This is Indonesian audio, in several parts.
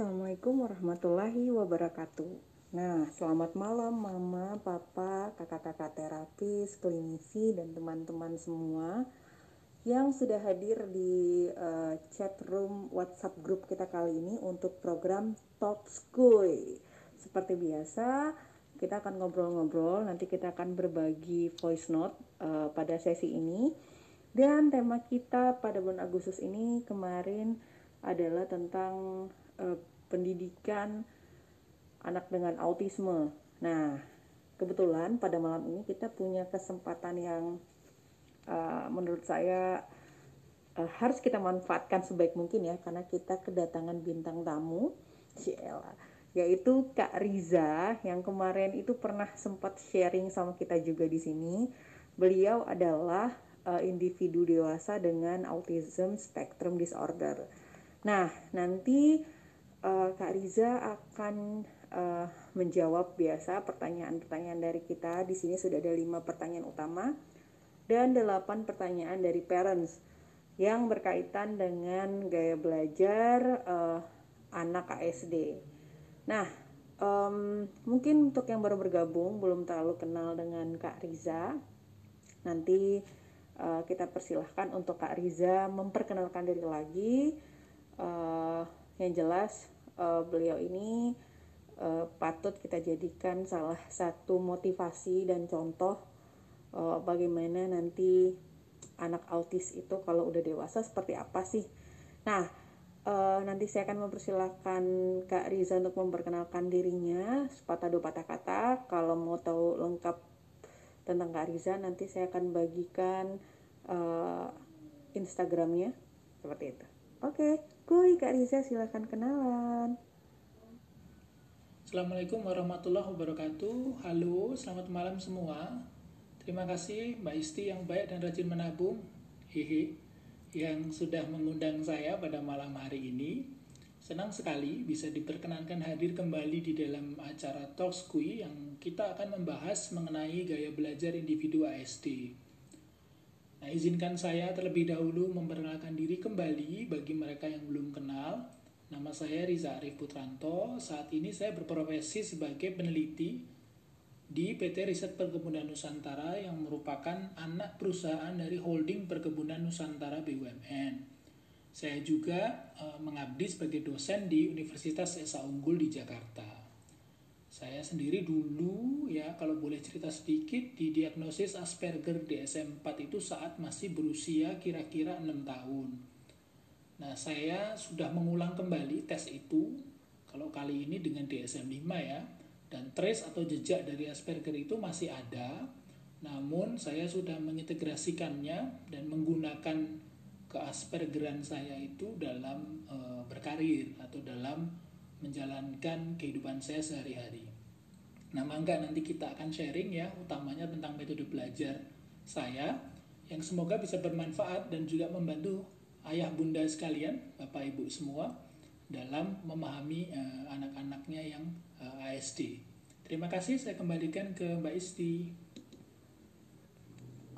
Assalamualaikum warahmatullahi wabarakatuh. Nah, selamat malam mama, papa, kakak-kakak terapis, klinisi, dan teman-teman semua yang sudah hadir di uh, chat room WhatsApp grup kita kali ini untuk program Talk School. Seperti biasa, kita akan ngobrol-ngobrol, nanti kita akan berbagi voice note uh, pada sesi ini. Dan tema kita pada bulan Agustus ini kemarin adalah tentang uh, pendidikan anak dengan autisme. Nah, kebetulan pada malam ini kita punya kesempatan yang uh, menurut saya uh, harus kita manfaatkan sebaik mungkin ya karena kita kedatangan bintang tamu, Ciela, yaitu Kak Riza yang kemarin itu pernah sempat sharing sama kita juga di sini. Beliau adalah uh, individu dewasa dengan autism spectrum disorder. Nah, nanti uh, Kak Riza akan uh, menjawab biasa pertanyaan-pertanyaan dari kita. Di sini sudah ada lima pertanyaan utama dan delapan pertanyaan dari parents yang berkaitan dengan gaya belajar uh, anak ASD. Nah, um, mungkin untuk yang baru bergabung belum terlalu kenal dengan Kak Riza, nanti uh, kita persilahkan untuk Kak Riza memperkenalkan diri lagi. Uh, yang jelas uh, beliau ini uh, patut kita jadikan salah satu motivasi dan contoh uh, bagaimana nanti anak autis itu kalau udah dewasa seperti apa sih. Nah, uh, nanti saya akan mempersilahkan Kak Riza untuk memperkenalkan dirinya sepatah dua patah kata. Kalau mau tahu lengkap tentang Kak Riza nanti saya akan bagikan uh, Instagramnya seperti itu. Oke, kuy Kak Riza silahkan kenalan. Assalamualaikum warahmatullahi wabarakatuh. Halo, selamat malam semua. Terima kasih Mbak Isti yang baik dan rajin menabung. Hehe. Yang sudah mengundang saya pada malam hari ini. Senang sekali bisa diperkenankan hadir kembali di dalam acara Talks Kui yang kita akan membahas mengenai gaya belajar individu ASD. Nah, izinkan saya terlebih dahulu memperkenalkan diri kembali bagi mereka yang belum kenal Nama saya Riza Arif Putranto. Saat ini saya berprofesi sebagai peneliti di PT Riset Perkebunan Nusantara yang merupakan anak perusahaan dari holding Perkebunan Nusantara BUMN. Saya juga e, mengabdi sebagai dosen di Universitas Esa Unggul di Jakarta. Saya sendiri dulu ya kalau boleh cerita sedikit di diagnosis Asperger DSM 4 itu saat masih berusia kira-kira 6 tahun. Nah, saya sudah mengulang kembali tes itu, kalau kali ini dengan DSM-5 ya, dan trace atau jejak dari Asperger itu masih ada, namun saya sudah mengintegrasikannya dan menggunakan keaspergeran saya itu dalam e, berkarir atau dalam menjalankan kehidupan saya sehari-hari. Nah, mangga nanti kita akan sharing ya, utamanya tentang metode belajar saya yang semoga bisa bermanfaat dan juga membantu ayah bunda sekalian, bapak ibu semua dalam memahami uh, anak-anaknya yang uh, eh, ASD. Terima kasih, saya kembalikan ke Mbak Isti.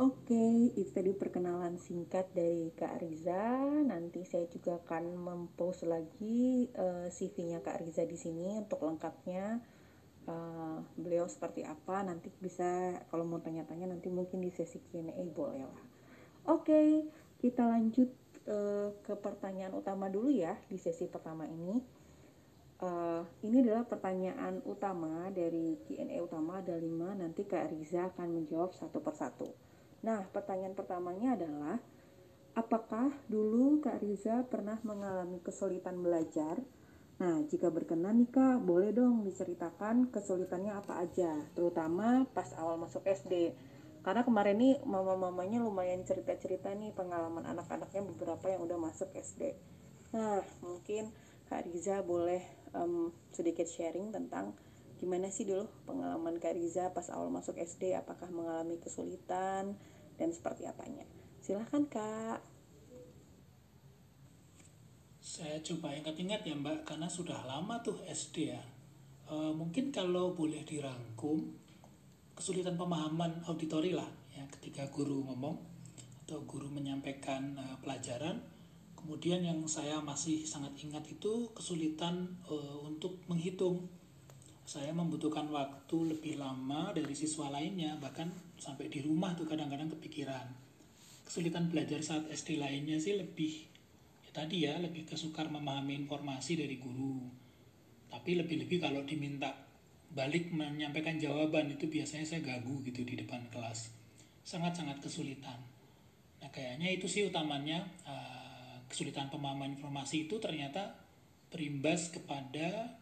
Oke, itu tadi perkenalan singkat dari Kak Riza. Nanti saya juga akan mempost lagi uh, eh, CV-nya Kak Riza di sini untuk lengkapnya. Uh, beliau seperti apa nanti bisa kalau mau tanya-tanya nanti mungkin di sesi Q&A boleh lah. Oke, kita lanjut uh, ke pertanyaan utama dulu ya di sesi pertama ini. Uh, ini adalah pertanyaan utama dari Q&A utama ada lima nanti Kak Riza akan menjawab satu persatu. Nah pertanyaan pertamanya adalah apakah dulu Kak Riza pernah mengalami kesulitan belajar? Nah jika berkenan nih Kak boleh dong diceritakan kesulitannya apa aja terutama pas awal masuk SD karena kemarin nih mama-mamanya lumayan cerita-cerita nih pengalaman anak-anaknya beberapa yang udah masuk SD. Nah, mungkin Kak Riza boleh um, sedikit sharing tentang gimana sih dulu pengalaman Kak Riza pas awal masuk SD, apakah mengalami kesulitan dan seperti apanya. Silahkan Kak. Saya coba ingat-ingat ya Mbak, karena sudah lama tuh SD ya. E, mungkin kalau boleh dirangkum, kesulitan pemahaman auditori lah ya ketika guru ngomong atau guru menyampaikan uh, pelajaran Kemudian yang saya masih sangat ingat itu kesulitan uh, untuk menghitung. Saya membutuhkan waktu lebih lama dari siswa lainnya, bahkan sampai di rumah tuh kadang-kadang kepikiran. Kesulitan belajar saat SD lainnya sih lebih ya tadi ya lebih kesukar memahami informasi dari guru. Tapi lebih-lebih kalau diminta balik menyampaikan jawaban itu biasanya saya gagu gitu di depan kelas. Sangat-sangat kesulitan. Nah kayaknya itu sih utamanya uh, kesulitan pemahaman informasi itu ternyata berimbas kepada eh,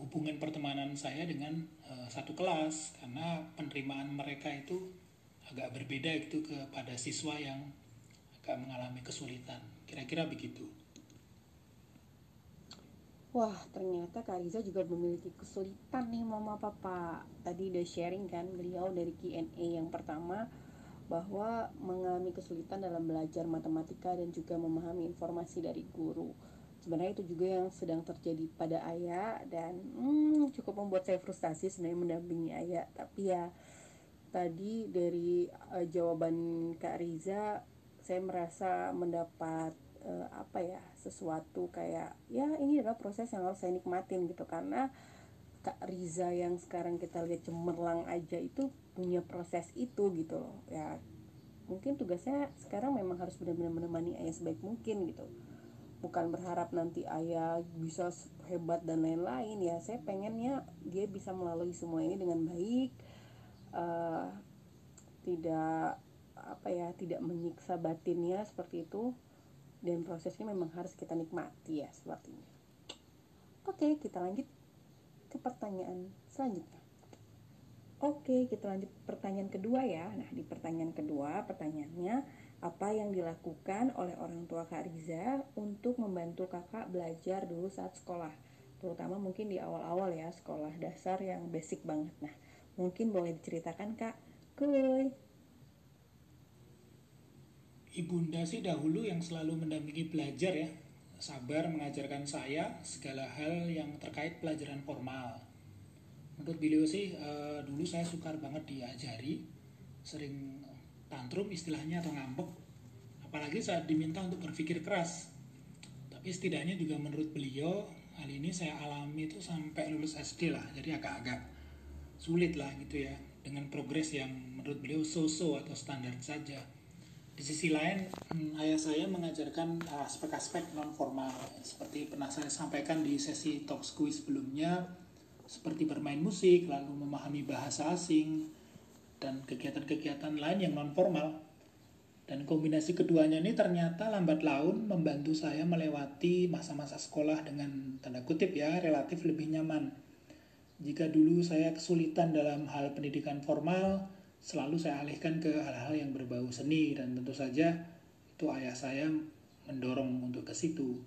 hubungan pertemanan saya dengan uh, satu kelas karena penerimaan mereka itu agak berbeda gitu kepada siswa yang agak mengalami kesulitan kira-kira begitu Wah, ternyata Kak Riza juga memiliki kesulitan nih mama papa. Tadi udah sharing kan beliau dari Q&A yang pertama bahwa mengalami kesulitan dalam belajar matematika dan juga memahami informasi dari guru. Sebenarnya itu juga yang sedang terjadi pada Ayah dan hmm, cukup membuat saya frustasi sebenarnya mendampingi Ayah. Tapi ya tadi dari uh, jawaban Kak Riza saya merasa mendapat uh, apa ya sesuatu kayak ya ini adalah proses yang harus saya nikmatin gitu. Karena Kak Riza yang sekarang kita lihat cemerlang aja itu punya proses itu gitu loh. Ya mungkin tugasnya sekarang memang harus benar-benar menemani ayah sebaik mungkin gitu bukan berharap nanti ayah bisa hebat dan lain-lain ya saya pengennya dia bisa melalui semua ini dengan baik uh, tidak apa ya tidak menyiksa batinnya seperti itu dan prosesnya memang harus kita nikmati ya sepertinya oke kita lanjut ke pertanyaan selanjutnya. Oke, kita lanjut pertanyaan kedua ya. Nah, di pertanyaan kedua, pertanyaannya apa yang dilakukan oleh orang tua Kak Riza untuk membantu kakak belajar dulu saat sekolah? Terutama mungkin di awal-awal ya, sekolah dasar yang basic banget. Nah, mungkin boleh diceritakan Kak. Kuy. Ibunda sih dahulu yang selalu mendampingi belajar ya sabar mengajarkan saya segala hal yang terkait pelajaran formal. Menurut beliau sih uh, dulu saya sukar banget diajari, sering tantrum istilahnya atau ngambek, apalagi saat diminta untuk berpikir keras. Tapi setidaknya juga menurut beliau hal ini saya alami itu sampai lulus SD lah, jadi agak-agak sulit lah gitu ya. Dengan progres yang menurut beliau so-so atau standar saja. Di sisi lain hmm, ayah saya mengajarkan aspek-aspek non formal seperti pernah saya sampaikan di sesi talk quiz sebelumnya. Seperti bermain musik lalu memahami bahasa asing dan kegiatan-kegiatan lain yang non formal dan kombinasi keduanya ini ternyata lambat laun membantu saya melewati masa-masa sekolah dengan tanda kutip ya relatif lebih nyaman. Jika dulu saya kesulitan dalam hal pendidikan formal selalu saya alihkan ke hal-hal yang berbau seni. Dan tentu saja itu ayah saya mendorong untuk ke situ.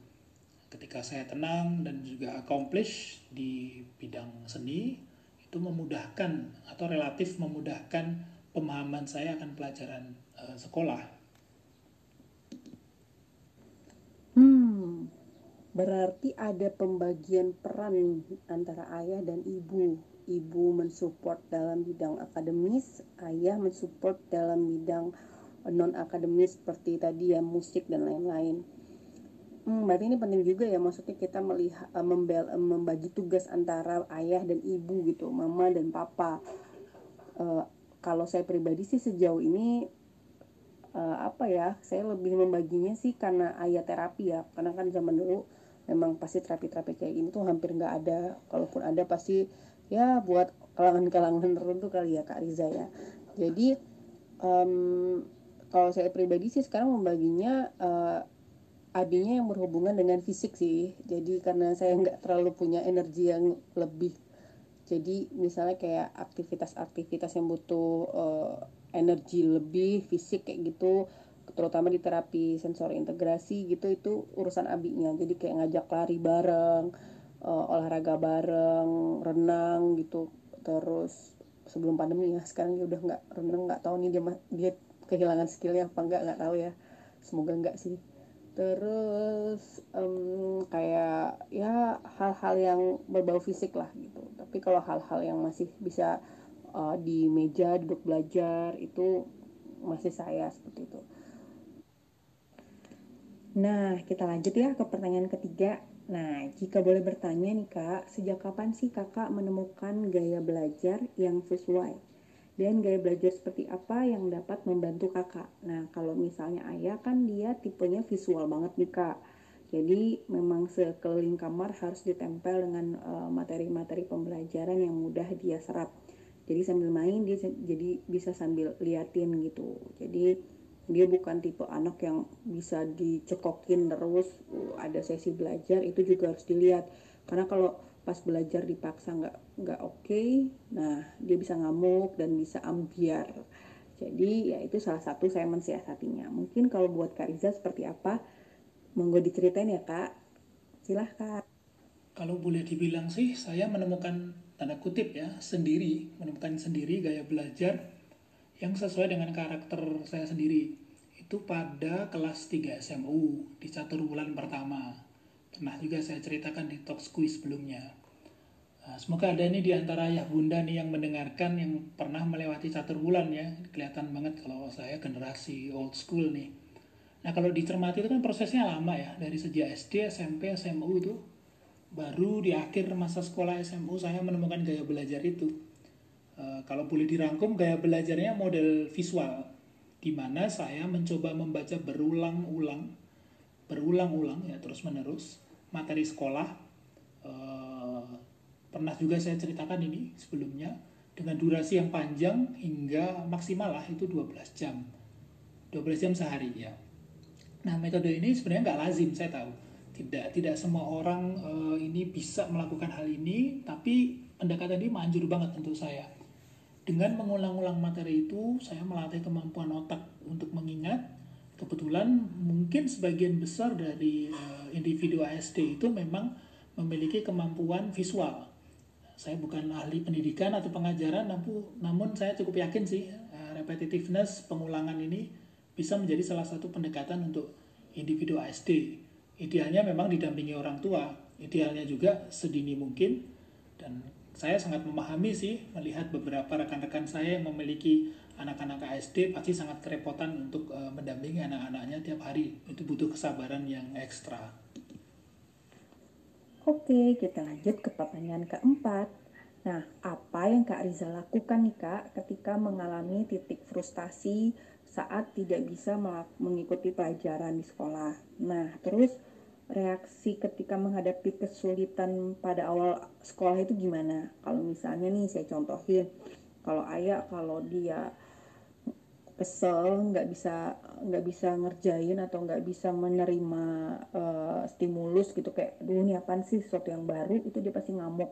Ketika saya tenang dan juga accomplish di bidang seni, itu memudahkan atau relatif memudahkan pemahaman saya akan pelajaran uh, sekolah. Hmm, berarti ada pembagian peran antara ayah dan ibu ibu mensupport dalam bidang akademis, ayah mensupport dalam bidang non akademis seperti tadi ya musik dan lain-lain. Hmm, berarti ini penting juga ya maksudnya kita melihat uh, membel, uh, membagi tugas antara ayah dan ibu gitu, mama dan papa. Uh, kalau saya pribadi sih sejauh ini uh, apa ya, saya lebih membaginya sih karena ayah terapi ya, karena kan zaman dulu memang pasti terapi-terapi kayak ini tuh hampir nggak ada, kalaupun ada pasti ya buat kalangan-kalangan tertentu kali ya Kak Riza ya. Jadi um, kalau saya pribadi sih sekarang membaginya uh, adanya yang berhubungan dengan fisik sih. Jadi karena saya nggak terlalu punya energi yang lebih. Jadi misalnya kayak aktivitas-aktivitas yang butuh uh, energi lebih fisik kayak gitu terutama di terapi sensor integrasi gitu itu urusan abinya. Jadi kayak ngajak lari bareng uh, olahraga bareng renang gitu. Terus sebelum pandemi ya sekarang dia udah nggak renang nggak tahu nih dia dia kehilangan skillnya apa enggak nggak tahu ya. Semoga enggak sih terus um, kayak ya hal-hal yang berbau fisik lah gitu tapi kalau hal-hal yang masih bisa uh, di meja duduk belajar itu masih saya seperti itu Nah, kita lanjut ya ke pertanyaan ketiga. Nah, jika boleh bertanya nih kak, sejak kapan sih kakak menemukan gaya belajar yang sesuai? Dan gaya belajar seperti apa yang dapat membantu kakak? Nah, kalau misalnya ayah kan dia tipenya visual banget nih kak. Jadi memang sekeliling kamar harus ditempel dengan eh, materi-materi uh, pembelajaran yang mudah dia serap. Jadi sambil main dia jadi bisa sambil liatin gitu. Jadi dia bukan tipe anak yang bisa dicekokin terus uh, ada sesi belajar itu juga harus dilihat karena kalau pas belajar dipaksa nggak nggak oke okay, nah dia bisa ngamuk dan bisa ambiar. Jadi ya itu salah satu saya mensiasatinya. Mungkin kalau buat Kak Riza seperti apa? Monggo diceritain ya Kak. Silahkan. Kalau boleh dibilang sih saya menemukan tanda kutip ya sendiri menemukan sendiri gaya belajar yang sesuai dengan karakter saya sendiri. Itu pada kelas 3 SMU di catur bulan pertama pernah juga saya ceritakan di talk squeeze sebelumnya. Nah, semoga ada ini di antara ayah bunda nih yang mendengarkan yang pernah melewati catur bulan ya. Kelihatan banget kalau saya generasi old school nih. Nah kalau dicermati itu kan prosesnya lama ya. Dari sejak SD SMP SMU itu baru di akhir masa sekolah SMU saya menemukan gaya belajar itu. Eh, kalau boleh dirangkum gaya belajarnya model visual di mana saya mencoba membaca berulang-ulang berulang-ulang ya terus menerus materi sekolah uh, pernah juga saya ceritakan ini sebelumnya dengan durasi yang panjang hingga maksimal lah itu 12 jam. 12 jam sehari ya. Nah metode ini sebenarnya nggak lazim saya tahu. Tidak tidak semua orang uh, ini bisa melakukan hal ini tapi pendekatan ini manjur banget untuk saya. Dengan mengulang-ulang materi itu, saya melatih kemampuan otak untuk mengingat. Kebetulan mungkin sebagian besar dari uh, individu ASD itu memang memiliki kemampuan visual. Saya bukan ahli pendidikan atau pengajaran, namun saya cukup yakin sih uh, repetitiveness pengulangan ini bisa menjadi salah satu pendekatan untuk individu ASD. Idealnya memang didampingi orang tua, idealnya juga sedini mungkin dan saya sangat memahami sih melihat beberapa rekan-rekan saya yang memiliki anak-anak ASD pasti sangat kerepotan untuk uh, mendampingi anak-anaknya tiap hari. Itu butuh kesabaran yang ekstra. Oke, kita lanjut ke pertanyaan keempat. Nah, apa yang Kak Riza lakukan nih Kak ketika mengalami titik frustasi saat tidak bisa mengikuti pelajaran di sekolah? Nah, terus reaksi ketika menghadapi kesulitan pada awal sekolah itu gimana? Kalau misalnya nih saya contohin, kalau ayah kalau dia kesel nggak bisa nggak bisa ngerjain atau nggak bisa menerima uh, stimulus gitu kayak dulu nih apa sih sesuatu yang baru? Itu dia pasti ngamuk.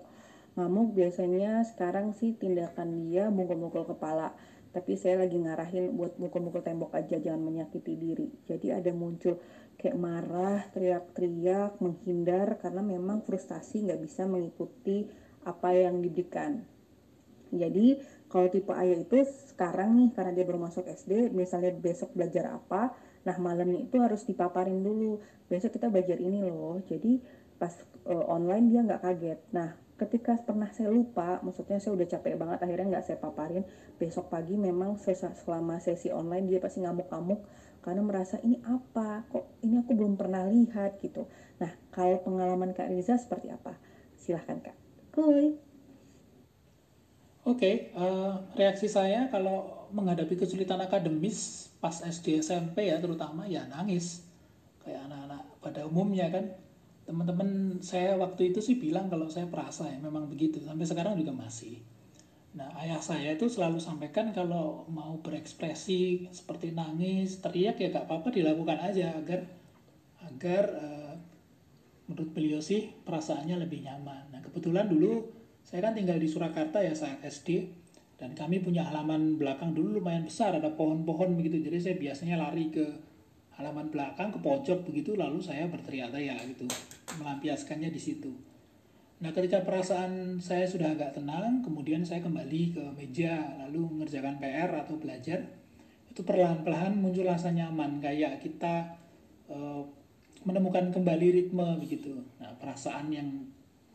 Ngamuk biasanya sekarang sih tindakan dia mukul-mukul kepala. Tapi saya lagi ngarahin buat mukul-mukul tembok aja jangan menyakiti diri. Jadi ada muncul kayak marah, teriak-teriak, menghindar karena memang frustasi nggak bisa mengikuti apa yang diberikan. Jadi kalau tipe ayah itu sekarang nih karena dia baru masuk SD, misalnya besok belajar apa, nah malamnya itu harus dipaparin dulu. Besok kita belajar ini loh. Jadi pas uh, online dia nggak kaget. Nah ketika pernah saya lupa, maksudnya saya udah capek banget akhirnya nggak saya paparin. Besok pagi memang selama sesi online dia pasti ngamuk-ngamuk karena merasa ini apa kok ini aku belum pernah lihat gitu nah kalau pengalaman kak Riza seperti apa silahkan kak Kuy Oke, okay, uh, eh, reaksi saya kalau menghadapi kesulitan akademis pas SD SMP ya terutama ya nangis. Kayak anak-anak pada umumnya kan. Teman-teman saya waktu itu sih bilang kalau saya perasa ya memang begitu. Sampai sekarang juga masih. Nah, ayah saya itu selalu sampaikan kalau mau berekspresi seperti nangis, teriak ya gak apa-apa dilakukan aja agar agar uh, menurut beliau sih perasaannya lebih nyaman. Nah, kebetulan dulu saya kan tinggal di Surakarta ya saat SD dan kami punya halaman belakang dulu lumayan besar, ada pohon-pohon begitu. Jadi saya biasanya lari ke halaman belakang ke pojok begitu lalu saya berteriak-teriak gitu, melampiaskannya di situ. Nah, ketika perasaan saya sudah agak tenang, kemudian saya kembali ke meja, lalu mengerjakan PR atau belajar, itu perlahan-lahan muncul rasa nyaman, kayak kita e, menemukan kembali ritme begitu. Nah, perasaan yang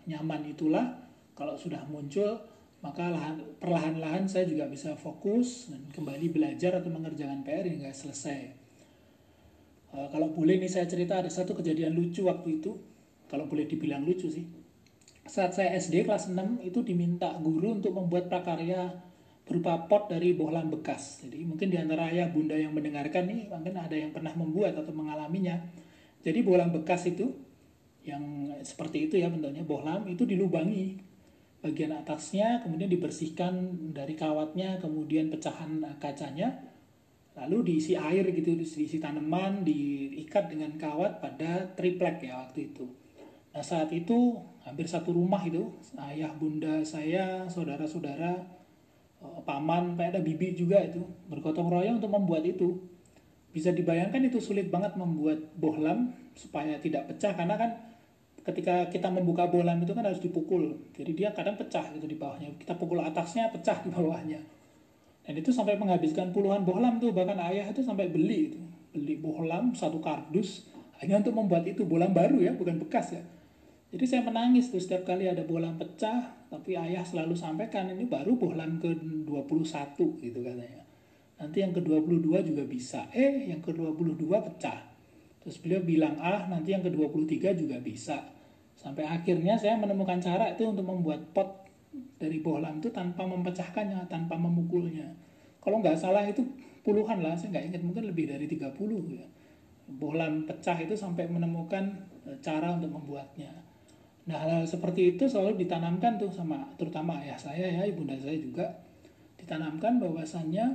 nyaman itulah kalau sudah muncul, maka perlahan-lahan saya juga bisa fokus dan kembali belajar atau mengerjakan PR hingga selesai. Uh, kalau boleh nih saya cerita ada satu kejadian lucu waktu itu. Kalau boleh dibilang lucu sih. Saat saya SD kelas 6 itu diminta guru untuk membuat prakarya berupa pot dari bohlam bekas. Jadi mungkin di antara ayah bunda yang mendengarkan nih mungkin ada yang pernah membuat atau mengalaminya. Jadi bohlam bekas itu yang seperti itu ya bentuknya bohlam itu dilubangi bagian atasnya kemudian dibersihkan dari kawatnya kemudian pecahan kacanya. Lalu diisi air gitu diisi tanaman diikat dengan kawat pada triplek ya waktu itu. Nah saat itu hampir satu rumah itu ayah bunda saya saudara-saudara eh, paman ada bibi juga itu bergotong royong untuk membuat itu. Bisa dibayangkan itu sulit banget membuat bohlam supaya tidak pecah karena kan ketika kita membuka bohlam itu kan harus dipukul. Jadi dia kadang pecah gitu di bawahnya. Kita pukul atasnya pecah di bawahnya. Dan itu sampai menghabiskan puluhan bohlam tuh. Bahkan ayah itu sampai beli itu. Beli bohlam satu kardus hanya untuk membuat itu bohlam baru ya bukan bekas ya. Jadi saya menangis tuh setiap kali ada bohlam pecah tapi ayah selalu sampaikan ini baru bohlam ke 21 gitu katanya. Nanti yang ke 22 juga bisa. Eh yang ke 22 pecah. Terus beliau bilang ah nanti yang ke 23 juga bisa Sampai akhirnya saya menemukan cara itu untuk membuat pot dari bohlam itu tanpa memecahkannya, tanpa memukulnya. Kalau nggak salah itu puluhan lah, saya nggak ingat mungkin lebih dari 30 ya. Bohlam pecah itu sampai menemukan e, cara untuk membuatnya. Nah hal, hal seperti itu selalu ditanamkan tuh sama terutama ayah saya ya, ibunda saya juga ditanamkan bahwasannya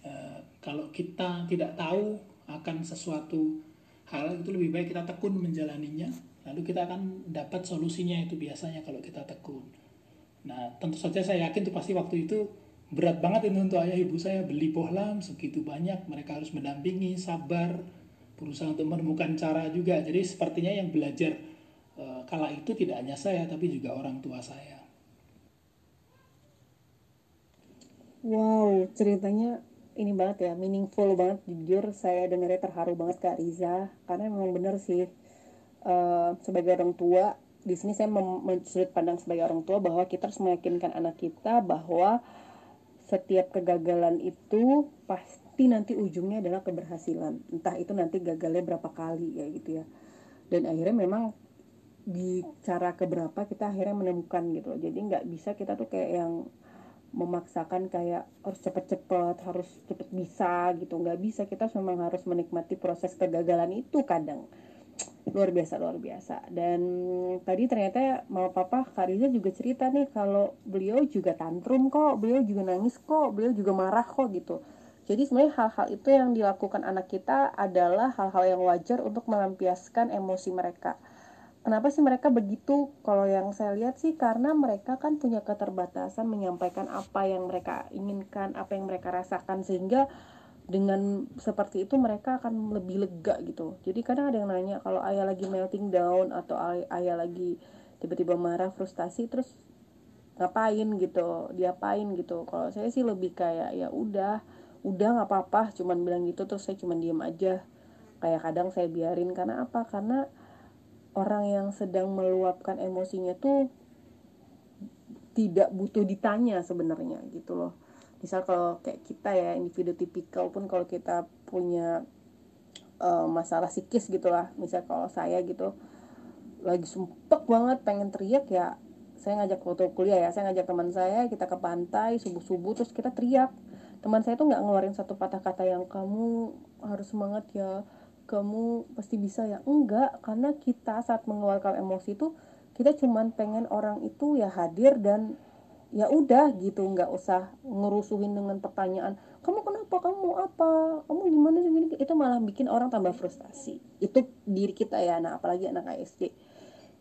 eh, kalau kita tidak tahu akan sesuatu hal itu lebih baik kita tekun menjalaninya lalu kita akan dapat solusinya itu biasanya kalau kita tekun. Nah tentu saja saya yakin itu pasti waktu itu berat banget ini untuk ayah ibu saya. Beli bohlam segitu banyak mereka harus mendampingi sabar berusaha untuk menemukan cara juga. Jadi sepertinya yang belajar e, kala itu tidak hanya saya tapi juga orang tua saya. Wow ceritanya ini banget ya meaningful banget jujur saya dengarnya terharu banget kak Riza. Karena memang benar sih uh, sebagai orang tua di sini saya sudut pandang sebagai orang tua bahwa kita harus meyakinkan anak kita bahwa setiap kegagalan itu pasti nanti ujungnya adalah keberhasilan. Entah itu nanti gagalnya berapa kali ya gitu ya. Dan akhirnya memang di cara keberapa kita akhirnya menemukan gitu loh. Jadi nggak bisa kita tuh kayak yang memaksakan kayak harus cepet-cepet harus cepet bisa gitu. Nggak bisa kita memang harus menikmati proses kegagalan itu kadang luar biasa luar biasa. Dan tadi ternyata mau papa Kak Riza juga cerita nih kalau beliau juga tantrum kok beliau juga nangis kok beliau juga marah kok gitu. Jadi sebenarnya hal-hal itu yang dilakukan anak kita adalah hal-hal yang wajar untuk melampiaskan emosi mereka. Kenapa sih mereka begitu? Kalau yang saya lihat sih karena mereka kan punya keterbatasan menyampaikan apa yang mereka inginkan apa yang mereka rasakan sehingga dengan seperti itu mereka akan lebih lega gitu. Jadi kadang ada yang nanya kalau ayah lagi melting down atau ay ayah lagi tiba-tiba marah frustasi terus ngapain gitu diapain gitu. Kalau saya sih lebih kayak ya udah udah nggak apa-apa cuman bilang gitu terus saya cuman diem aja. Kayak kadang saya biarin karena apa? Karena orang yang sedang meluapkan emosinya tuh tidak butuh ditanya sebenarnya gitu loh misal kalau kayak kita ya individu tipikal pun kalau kita punya uh, masalah psikis gitu lah. Misal kalau saya gitu lagi sumpek banget pengen teriak ya saya ngajak foto kuliah ya saya ngajak teman saya kita ke pantai subuh subuh terus kita teriak. Teman saya tuh nggak ngeluarin satu patah kata yang kamu harus semangat ya kamu pasti bisa ya. Enggak karena kita saat mengeluarkan emosi itu kita cuman pengen orang itu ya hadir dan ya udah gitu nggak usah ngerusuhin dengan pertanyaan kamu kenapa? Kamu apa? Kamu gimana gini itu malah bikin orang tambah frustasi itu diri kita ya nah apalagi anak ASD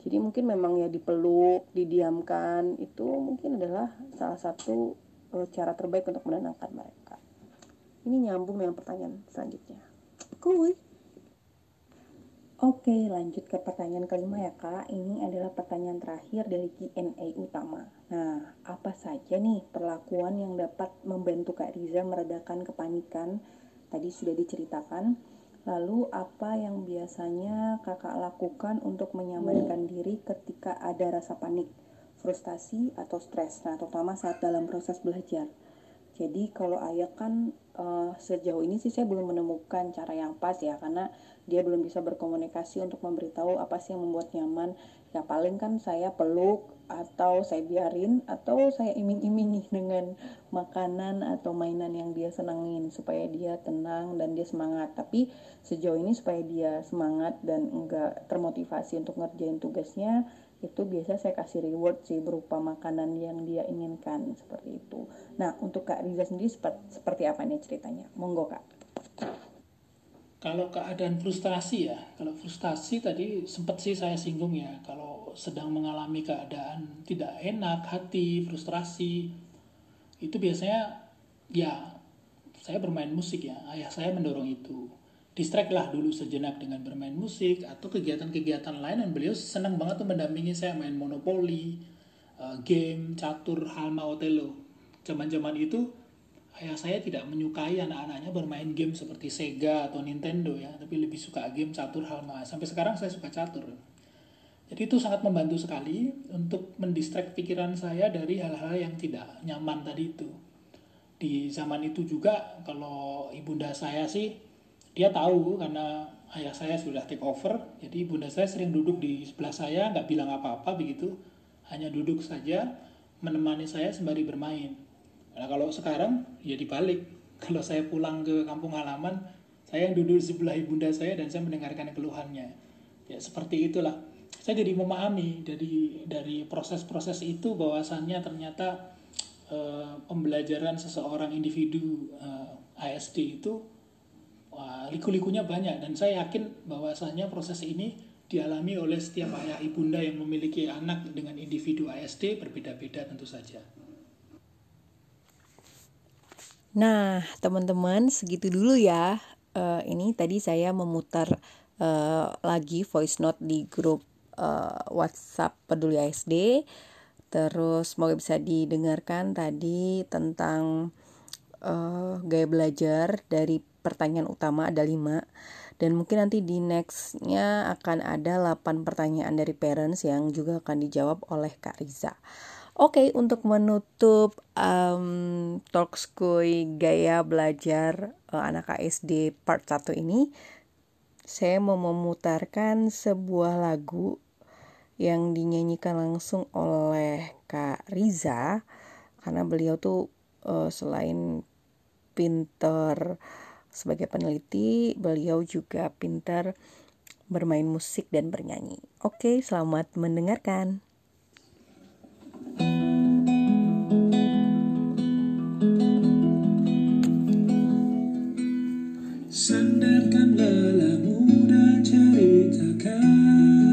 jadi mungkin memang ya dipeluk didiamkan itu mungkin adalah salah satu uh, cara terbaik untuk menenangkan mereka. Ini nyambung dengan pertanyaan selanjutnya. Kuy Oke, lanjut ke pertanyaan kelima ya kak. Ini adalah pertanyaan terakhir dari Q&A utama. Nah, apa saja nih perlakuan yang dapat membantu Kak Riza meredakan kepanikan? Tadi sudah diceritakan. Lalu apa yang biasanya kakak lakukan untuk menyamarkan diri ketika ada rasa panik, frustasi, atau stres? Nah, terutama saat dalam proses belajar. Jadi kalau ayah kan uh, sejauh ini sih saya belum menemukan cara yang pas ya karena dia belum bisa berkomunikasi untuk memberitahu apa sih yang membuat nyaman. Ya paling kan saya peluk atau saya biarin atau saya iming-imingi dengan makanan atau mainan yang dia senangin supaya dia tenang dan dia semangat. Tapi sejauh ini supaya dia semangat dan enggak termotivasi untuk ngerjain tugasnya itu biasa saya kasih reward sih berupa makanan yang dia inginkan seperti itu. Nah untuk Kak Riza sendiri seperti, apa nih ceritanya? Monggo Kak. Kalau keadaan frustasi ya, kalau frustasi tadi sempat sih saya singgung ya, kalau sedang mengalami keadaan tidak enak hati, frustrasi, itu biasanya ya saya bermain musik ya, ayah saya mendorong itu distract lah dulu sejenak dengan bermain musik atau kegiatan-kegiatan lain dan beliau senang banget tuh mendampingi saya main monopoli, uh, game, catur, halma, otelo. Zaman-zaman itu ayah saya tidak menyukai anak-anaknya bermain game seperti Sega atau Nintendo ya, tapi lebih suka game catur, halma. Sampai sekarang saya suka catur. Jadi itu sangat membantu sekali untuk mendistract pikiran saya dari hal-hal yang tidak nyaman tadi itu. Di zaman itu juga kalau ibunda saya sih dia tahu karena ayah saya sudah take over jadi bunda saya sering duduk di sebelah saya nggak bilang apa-apa begitu hanya duduk saja menemani saya sembari bermain. Nah kalau sekarang ya dibalik. Kalau saya pulang ke kampung halaman saya yang duduk di sebelah ibunda saya dan saya mendengarkan keluhannya. Ya seperti itulah. Saya jadi memahami dari dari proses-proses itu bahwasannya ternyata eh, pembelajaran seseorang individu eh, ASD itu Wah, liku-likunya banyak dan saya yakin bahwasanya proses ini dialami oleh setiap ayah ibunda yang memiliki anak dengan individu ASD berbeda-beda tentu saja. Nah, teman-teman, segitu dulu ya. Uh, ini tadi saya memutar uh, lagi voice note di grup uh, WhatsApp Peduli ASD. Terus semoga bisa didengarkan tadi tentang uh, gaya belajar dari pertanyaan utama ada 5 dan mungkin nanti di nextnya akan ada 8 pertanyaan dari parents yang juga akan dijawab oleh Kak Riza. Oke, okay, untuk menutup um, Talkskoy gaya belajar uh, anak ASD part 1 ini, saya mau memutarkan sebuah lagu yang dinyanyikan langsung oleh Kak Riza karena beliau tuh uh, selain pinter sebagai peneliti, beliau juga pintar bermain musik dan bernyanyi. Oke, selamat mendengarkan. Sandarkan dan ceritakan